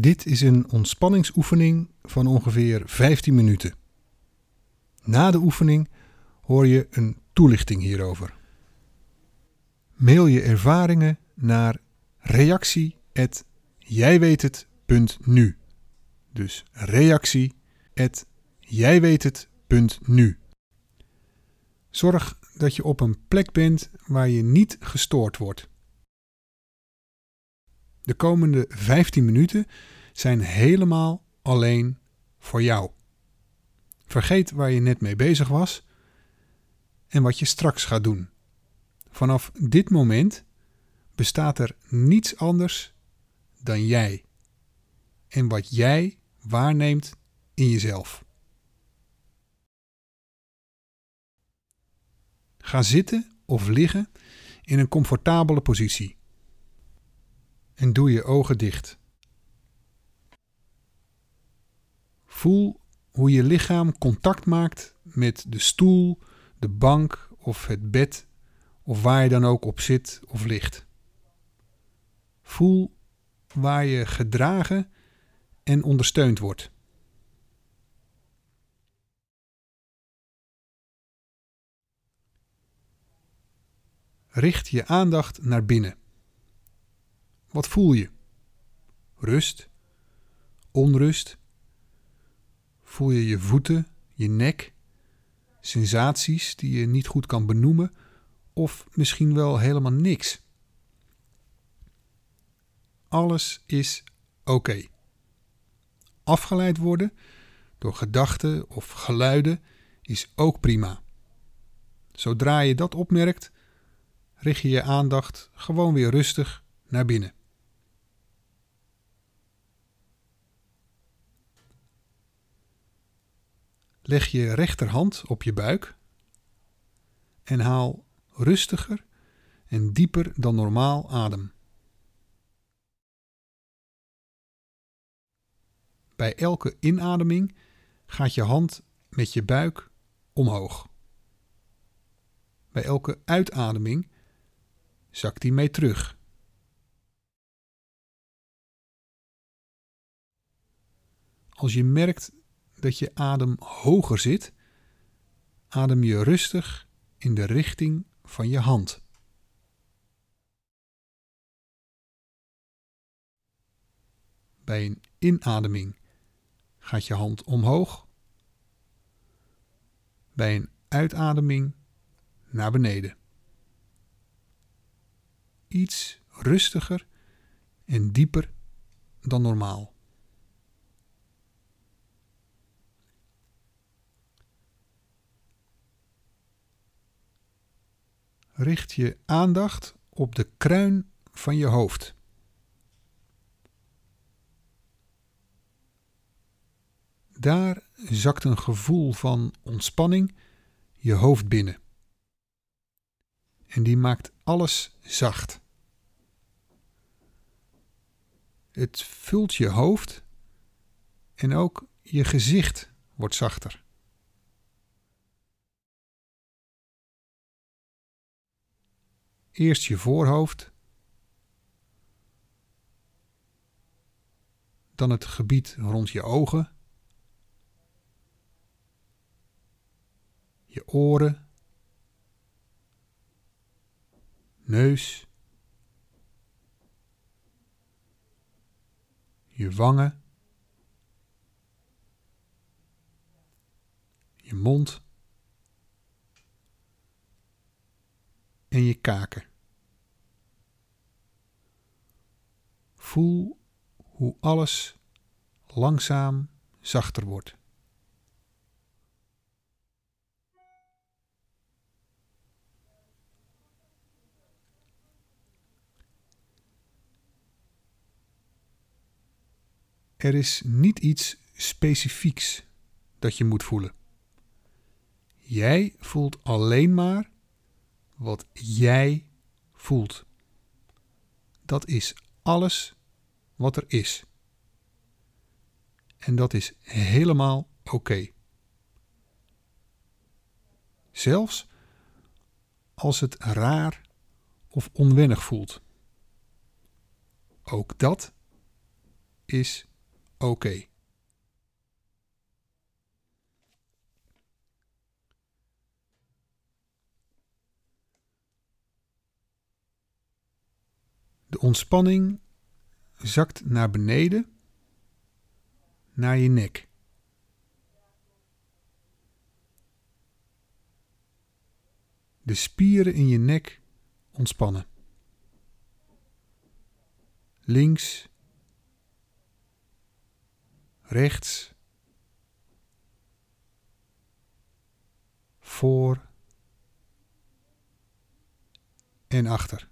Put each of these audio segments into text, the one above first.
Dit is een ontspanningsoefening van ongeveer 15 minuten. Na de oefening hoor je een toelichting hierover. Mail je ervaringen naar reactie@jijweethet.nu. Dus reactie@jijweethet.nu. Zorg dat je op een plek bent waar je niet gestoord wordt. De komende 15 minuten zijn helemaal alleen voor jou. Vergeet waar je net mee bezig was en wat je straks gaat doen. Vanaf dit moment bestaat er niets anders dan jij en wat jij waarneemt in jezelf. Ga zitten of liggen in een comfortabele positie. En doe je ogen dicht. Voel hoe je lichaam contact maakt met de stoel, de bank of het bed of waar je dan ook op zit of ligt. Voel waar je gedragen en ondersteund wordt. Richt je aandacht naar binnen. Wat voel je? Rust? Onrust? Voel je je voeten, je nek, sensaties die je niet goed kan benoemen of misschien wel helemaal niks? Alles is oké. Afgeleid worden door gedachten of geluiden is ook prima. Zodra je dat opmerkt, richt je je aandacht gewoon weer rustig naar binnen. Leg je rechterhand op je buik en haal rustiger en dieper dan normaal adem. Bij elke inademing gaat je hand met je buik omhoog. Bij elke uitademing zakt die mee terug. Als je merkt dat je adem hoger zit, adem je rustig in de richting van je hand. Bij een inademing gaat je hand omhoog. Bij een uitademing naar beneden. Iets rustiger en dieper dan normaal. Richt je aandacht op de kruin van je hoofd. Daar zakt een gevoel van ontspanning je hoofd binnen. En die maakt alles zacht. Het vult je hoofd en ook je gezicht wordt zachter. Eerst je voorhoofd, dan het gebied rond je ogen, je oren, neus, je wangen, je mond en je kaken. Voel hoe alles langzaam zachter wordt. Er is niet iets specifieks dat je moet voelen. Jij voelt alleen maar wat jij voelt. Dat is alles wat er is. En dat is helemaal oké. Zelfs als het raar of onwennig voelt. Ook dat is oké. De ontspanning zakt naar beneden, naar je nek. De spieren in je nek ontspannen. Links, rechts, voor en achter.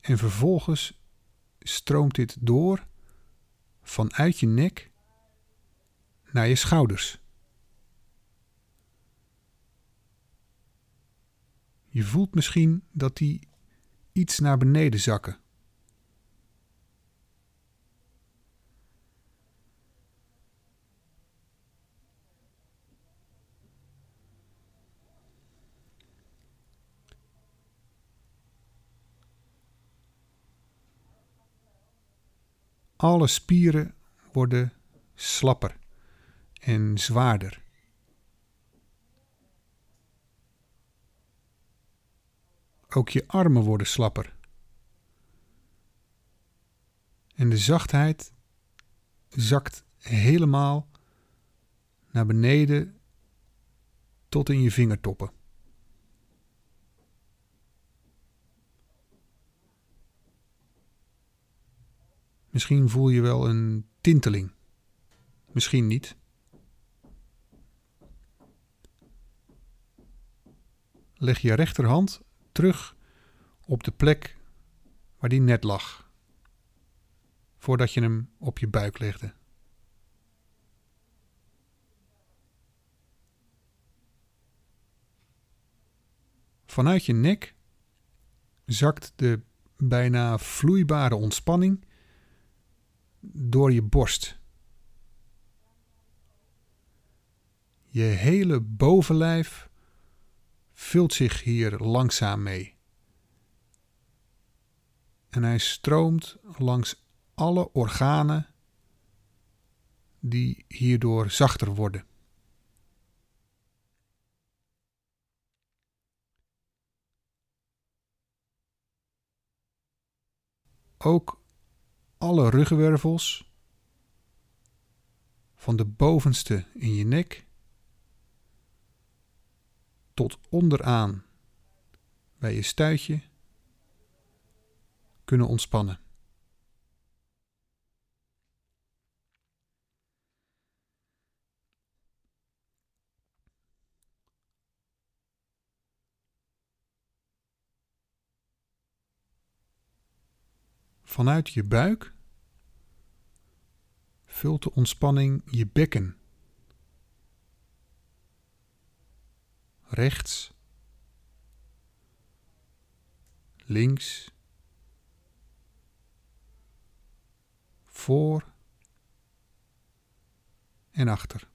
En vervolgens stroomt dit door vanuit je nek naar je schouders. Je voelt misschien dat die iets naar beneden zakken. Alle spieren worden slapper en zwaarder. Ook je armen worden slapper. En de zachtheid zakt helemaal naar beneden tot in je vingertoppen. Misschien voel je wel een tinteling. Misschien niet. Leg je rechterhand terug op de plek waar die net lag, voordat je hem op je buik legde. Vanuit je nek zakt de bijna vloeibare ontspanning door je borst. Je hele bovenlijf vult zich hier langzaam mee. En hij stroomt langs alle organen die hierdoor zachter worden. Ook alle ruggenwervels, van de bovenste in je nek tot onderaan bij je stuitje, kunnen ontspannen. Vanuit je buik vult de ontspanning je bekken. Rechts, links, voor en achter.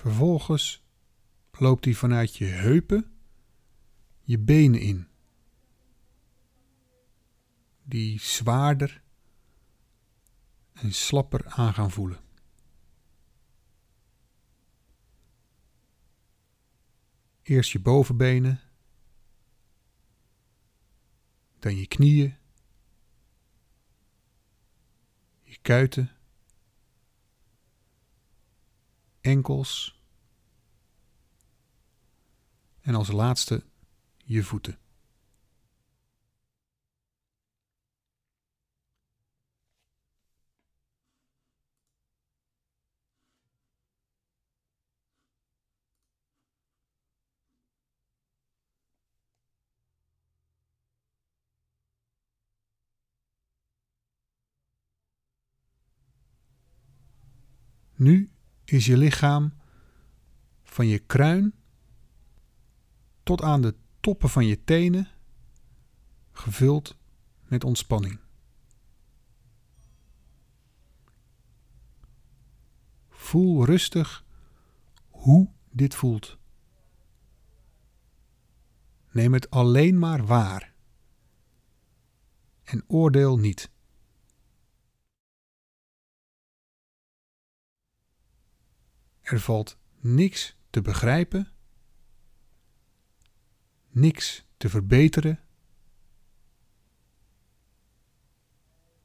Vervolgens loopt hij vanuit je heupen je benen in. Die zwaarder en slapper aan gaan voelen. Eerst je bovenbenen, dan je knieën, je kuiten enkels en als laatste je voeten. Nu is je lichaam van je kruin tot aan de toppen van je tenen gevuld met ontspanning. voel rustig hoe dit voelt. Neem het alleen maar waar. En oordeel niet. Er valt niks te begrijpen, niks te verbeteren.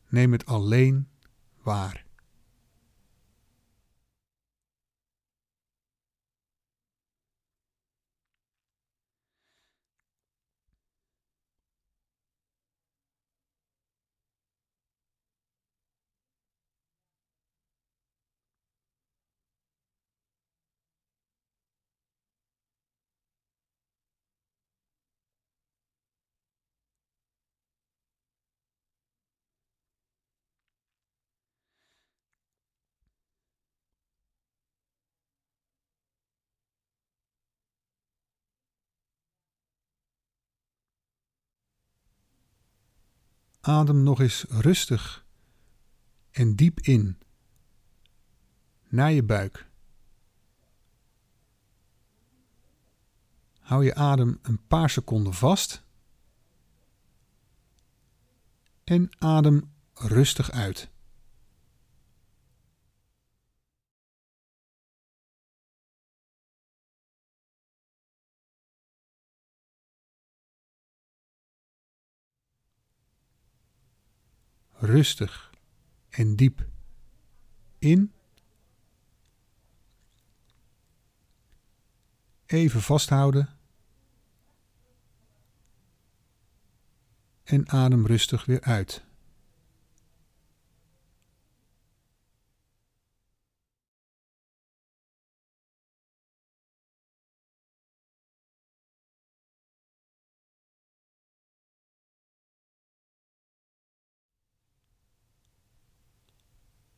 Neem het alleen waar. Adem nog eens rustig en diep in naar je buik. Hou je adem een paar seconden vast en adem rustig uit. Rustig en diep in. Even vasthouden. En adem rustig weer uit.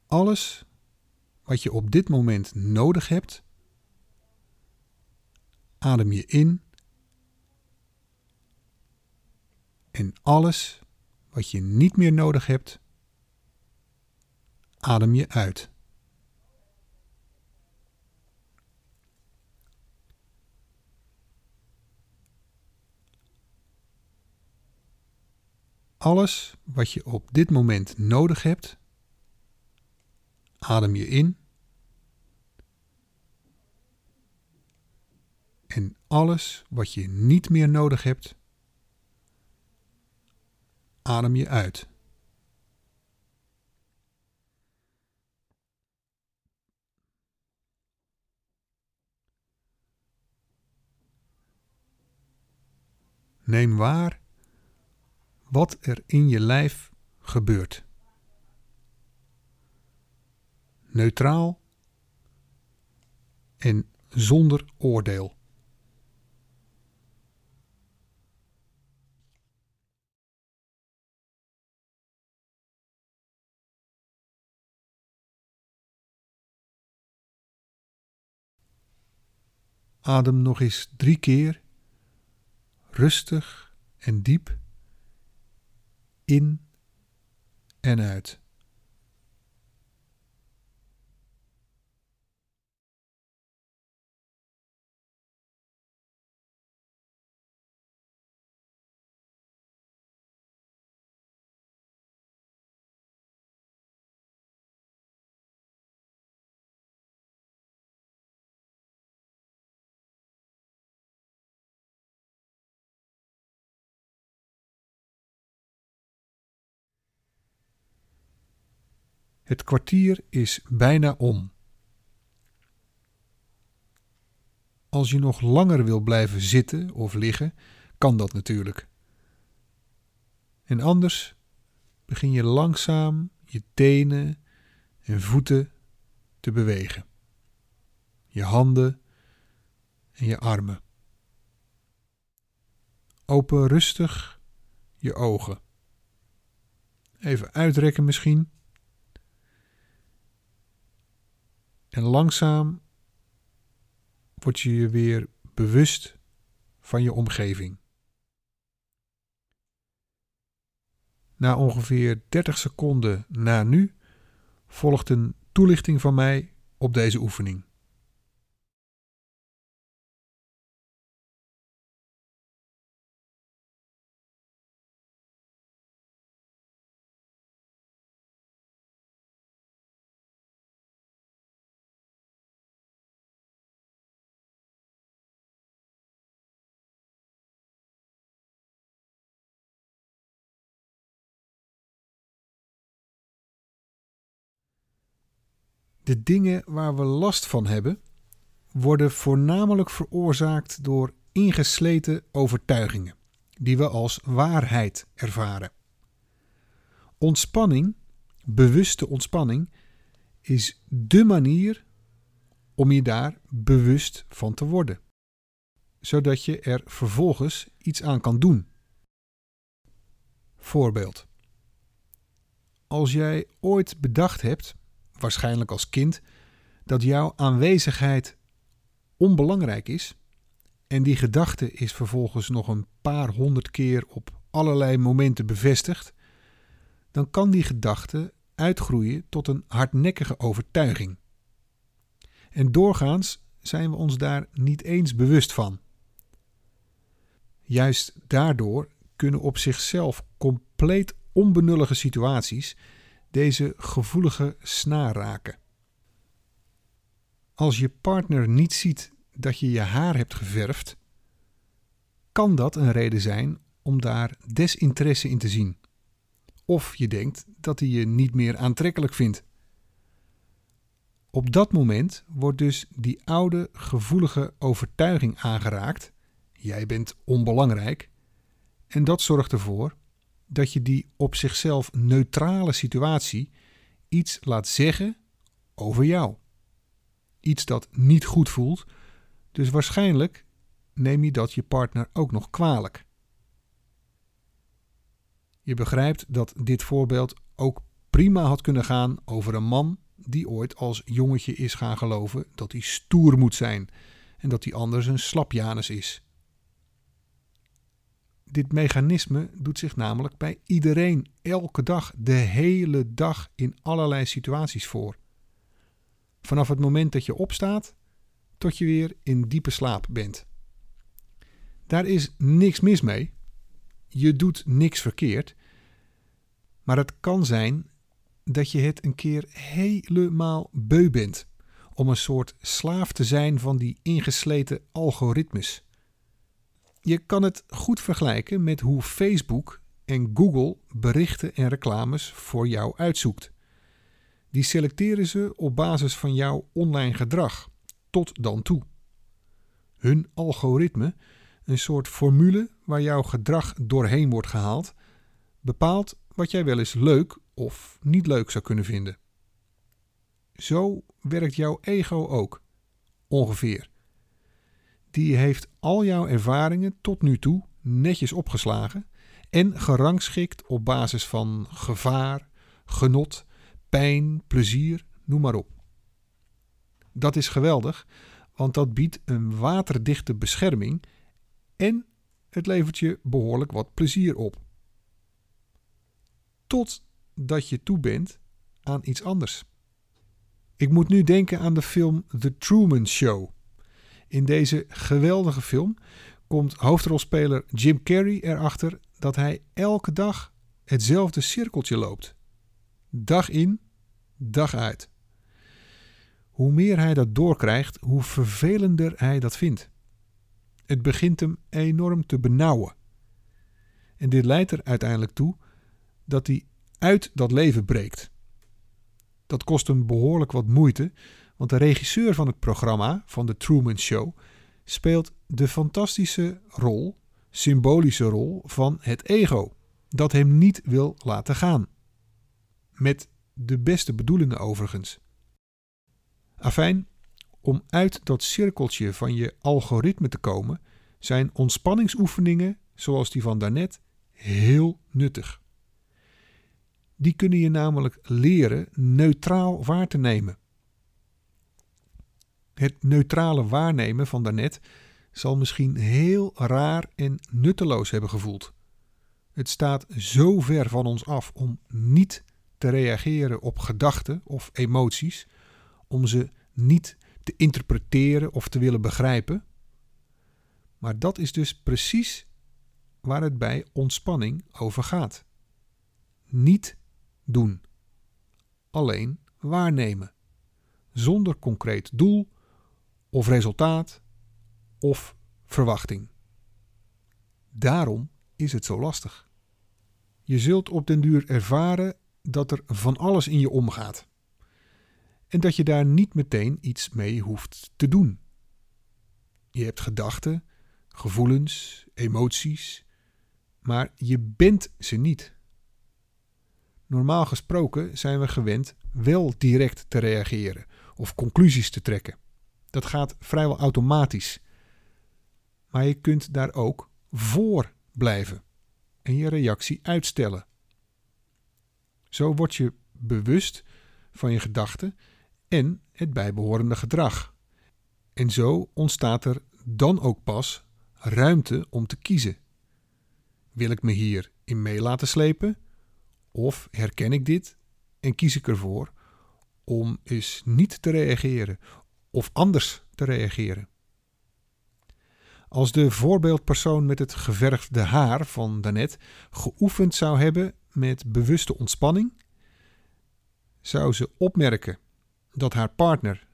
Alles wat je op dit moment nodig hebt, adem je in. En alles wat je niet meer nodig hebt, adem je uit. Alles wat je op dit moment nodig hebt, adem je in. En alles wat je niet meer nodig hebt, adem je uit. Neem waar wat er in je lijf gebeurt neutraal en zonder oordeel. Adem nog eens drie keer rustig en diep in en uit. Het kwartier is bijna om. Als je nog langer wil blijven zitten of liggen, kan dat natuurlijk. En anders begin je langzaam je tenen en voeten te bewegen. Je handen en je armen. Open rustig je ogen. Even uitrekken misschien. En langzaam word je je weer bewust van je omgeving. Na ongeveer 30 seconden na nu volgt een toelichting van mij op deze oefening. De dingen waar we last van hebben, worden voornamelijk veroorzaakt door ingesleten overtuigingen, die we als waarheid ervaren. Ontspanning, bewuste ontspanning, is dé manier om je daar bewust van te worden, zodat je er vervolgens iets aan kan doen. Voorbeeld. Als jij ooit bedacht hebt waarschijnlijk als kind, dat jouw aanwezigheid onbelangrijk is. En die gedachte is vervolgens nog een paar honderd keer op allerlei momenten bevestigd. Dan kan die gedachte uitgroeien tot een hardnekkige overtuiging. En doorgaans zijn we ons daar niet eens bewust van. Juist daardoor kunnen op zichzelf compleet onbenullige situaties deze gevoelige snaar raken. Als je partner niet ziet dat je je haar hebt geverfd, kan dat een reden zijn om daar desinteresse in te zien. Of je denkt dat hij je niet meer aantrekkelijk vindt. Op dat moment wordt dus die oude gevoelige overtuiging aangeraakt: jij bent onbelangrijk. En dat zorgt ervoor dat je die op zichzelf neutrale situatie iets laat zeggen over jou. Iets dat niet goed voelt, dus waarschijnlijk neem je dat je partner ook nog kwalijk. Je begrijpt dat dit voorbeeld ook prima had kunnen gaan over een man die ooit als jongetje is gaan geloven dat hij stoer moet zijn en dat hij anders een slapjanus is. Dit mechanisme doet zich namelijk bij iedereen elke dag, de hele dag in allerlei situaties voor. Vanaf het moment dat je opstaat tot je weer in diepe slaap bent. Daar is niks mis mee. Je doet niks verkeerd. Maar het kan zijn dat je het een keer helemaal beu bent om een soort slaaf te zijn van die ingesleten algoritmes. Je kan het goed vergelijken met hoe Facebook en Google berichten en reclames voor jou uitzoekt. Die selecteren ze op basis van jouw online gedrag, tot dan toe. Hun algoritme, een soort formule waar jouw gedrag doorheen wordt gehaald, bepaalt wat jij wel eens leuk of niet leuk zou kunnen vinden. Zo werkt jouw ego ook, ongeveer die heeft al jouw ervaringen tot nu toe netjes opgeslagen en gerangschikt op basis van gevaar, genot, pijn, plezier, noem maar op. Dat is geweldig, want dat biedt een waterdichte bescherming en het levert je behoorlijk wat plezier op. Totdat je toe bent aan iets anders. Ik moet nu denken aan de film The Truman Show. In deze geweldige film komt hoofdrolspeler Jim Carrey erachter dat hij elke dag hetzelfde cirkeltje loopt. Dag in, dag uit. Hoe meer hij dat doorkrijgt, hoe vervelender hij dat vindt. Het begint hem enorm te benauwen. En dit leidt er uiteindelijk toe dat hij uit dat leven breekt. Dat kost hem behoorlijk wat moeite, want de regisseur van het programma, van The Truman Show, speelt de fantastische rol, symbolische rol van het ego, dat hem niet wil laten gaan. Met de beste bedoelingen overigens. Afijn, om uit dat cirkeltje van je algoritme te komen, zijn ontspanningsoefeningen, zoals die van daarnet, heel nuttig. Die kunnen je namelijk leren neutraal waar te nemen. Het neutrale waarnemen van daarnet zal misschien heel raar en nutteloos hebben gevoeld. Het staat zo ver van ons af om niet te reageren op gedachten of emoties, om ze niet te interpreteren of te willen begrijpen. Maar dat is dus precies waar het bij ontspanning over gaat. Niet doen. Alleen waarnemen. Zonder concreet doel of resultaat of verwachting. Daarom is het zo lastig. Je zult op den duur ervaren dat er van alles in je omgaat. En dat je daar niet meteen iets mee hoeft te doen. Je hebt gedachten, gevoelens, emoties, maar je bent ze niet. Normaal gesproken zijn we gewend wel direct te reageren of conclusies te trekken. Dat gaat vrijwel automatisch. Maar je kunt daar ook voor blijven en je reactie uitstellen. Zo word je bewust van je gedachten en het bijbehorende gedrag. En zo ontstaat er dan ook pas ruimte om te kiezen. Wil ik me hier in mee laten slepen? Of herken ik dit en kies ik ervoor om eens niet te reageren of anders te reageren? Als de voorbeeldpersoon met het geverfde haar van daarnet geoefend zou hebben met bewuste ontspanning, zou ze opmerken dat haar partner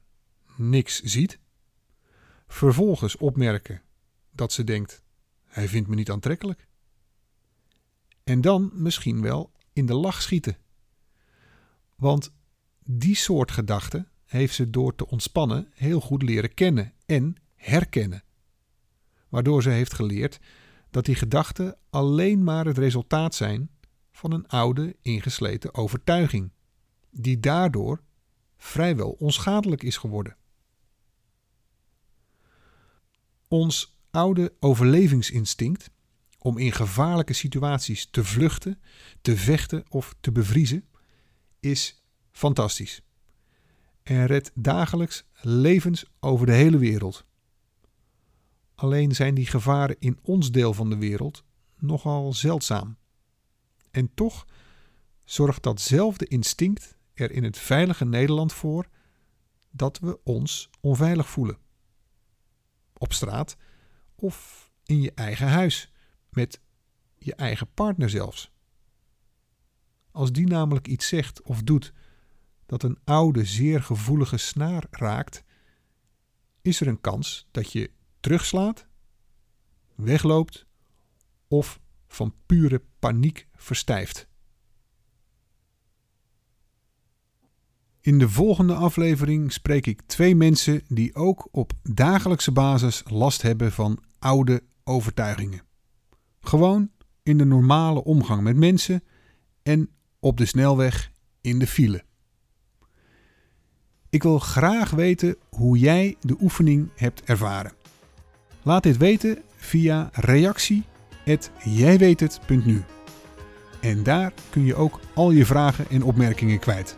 niks ziet, vervolgens opmerken dat ze denkt: hij vindt me niet aantrekkelijk. En dan misschien wel in de lach schieten. Want die soort gedachten heeft ze door te ontspannen heel goed leren kennen en herkennen. Waardoor ze heeft geleerd dat die gedachten alleen maar het resultaat zijn van een oude, ingesleten overtuiging, die daardoor vrijwel onschadelijk is geworden. Ons oude overlevingsinstinct om in gevaarlijke situaties te vluchten, te vechten of te bevriezen, is fantastisch. En redt dagelijks levens over de hele wereld. Alleen zijn die gevaren in ons deel van de wereld nogal zeldzaam. En toch zorgt datzelfde instinct er in het veilige Nederland voor dat we ons onveilig voelen. Op straat of in je eigen huis, met je eigen partner zelfs. Als die namelijk iets zegt of doet dat een oude, zeer gevoelige snaar raakt, is er een kans dat je terugslaat, wegloopt of van pure paniek verstijft. In de volgende aflevering spreek ik twee mensen die ook op dagelijkse basis last hebben van oude overtuigingen. Gewoon in de normale omgang met mensen en op de snelweg in de file. Ik wil graag weten hoe jij de oefening hebt ervaren. Laat dit weten via reactie@jijweethet.nu. En daar kun je ook al je vragen en opmerkingen kwijt.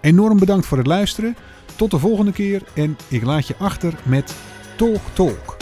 Enorm bedankt voor het luisteren. Tot de volgende keer en ik laat je achter met Talk Talk.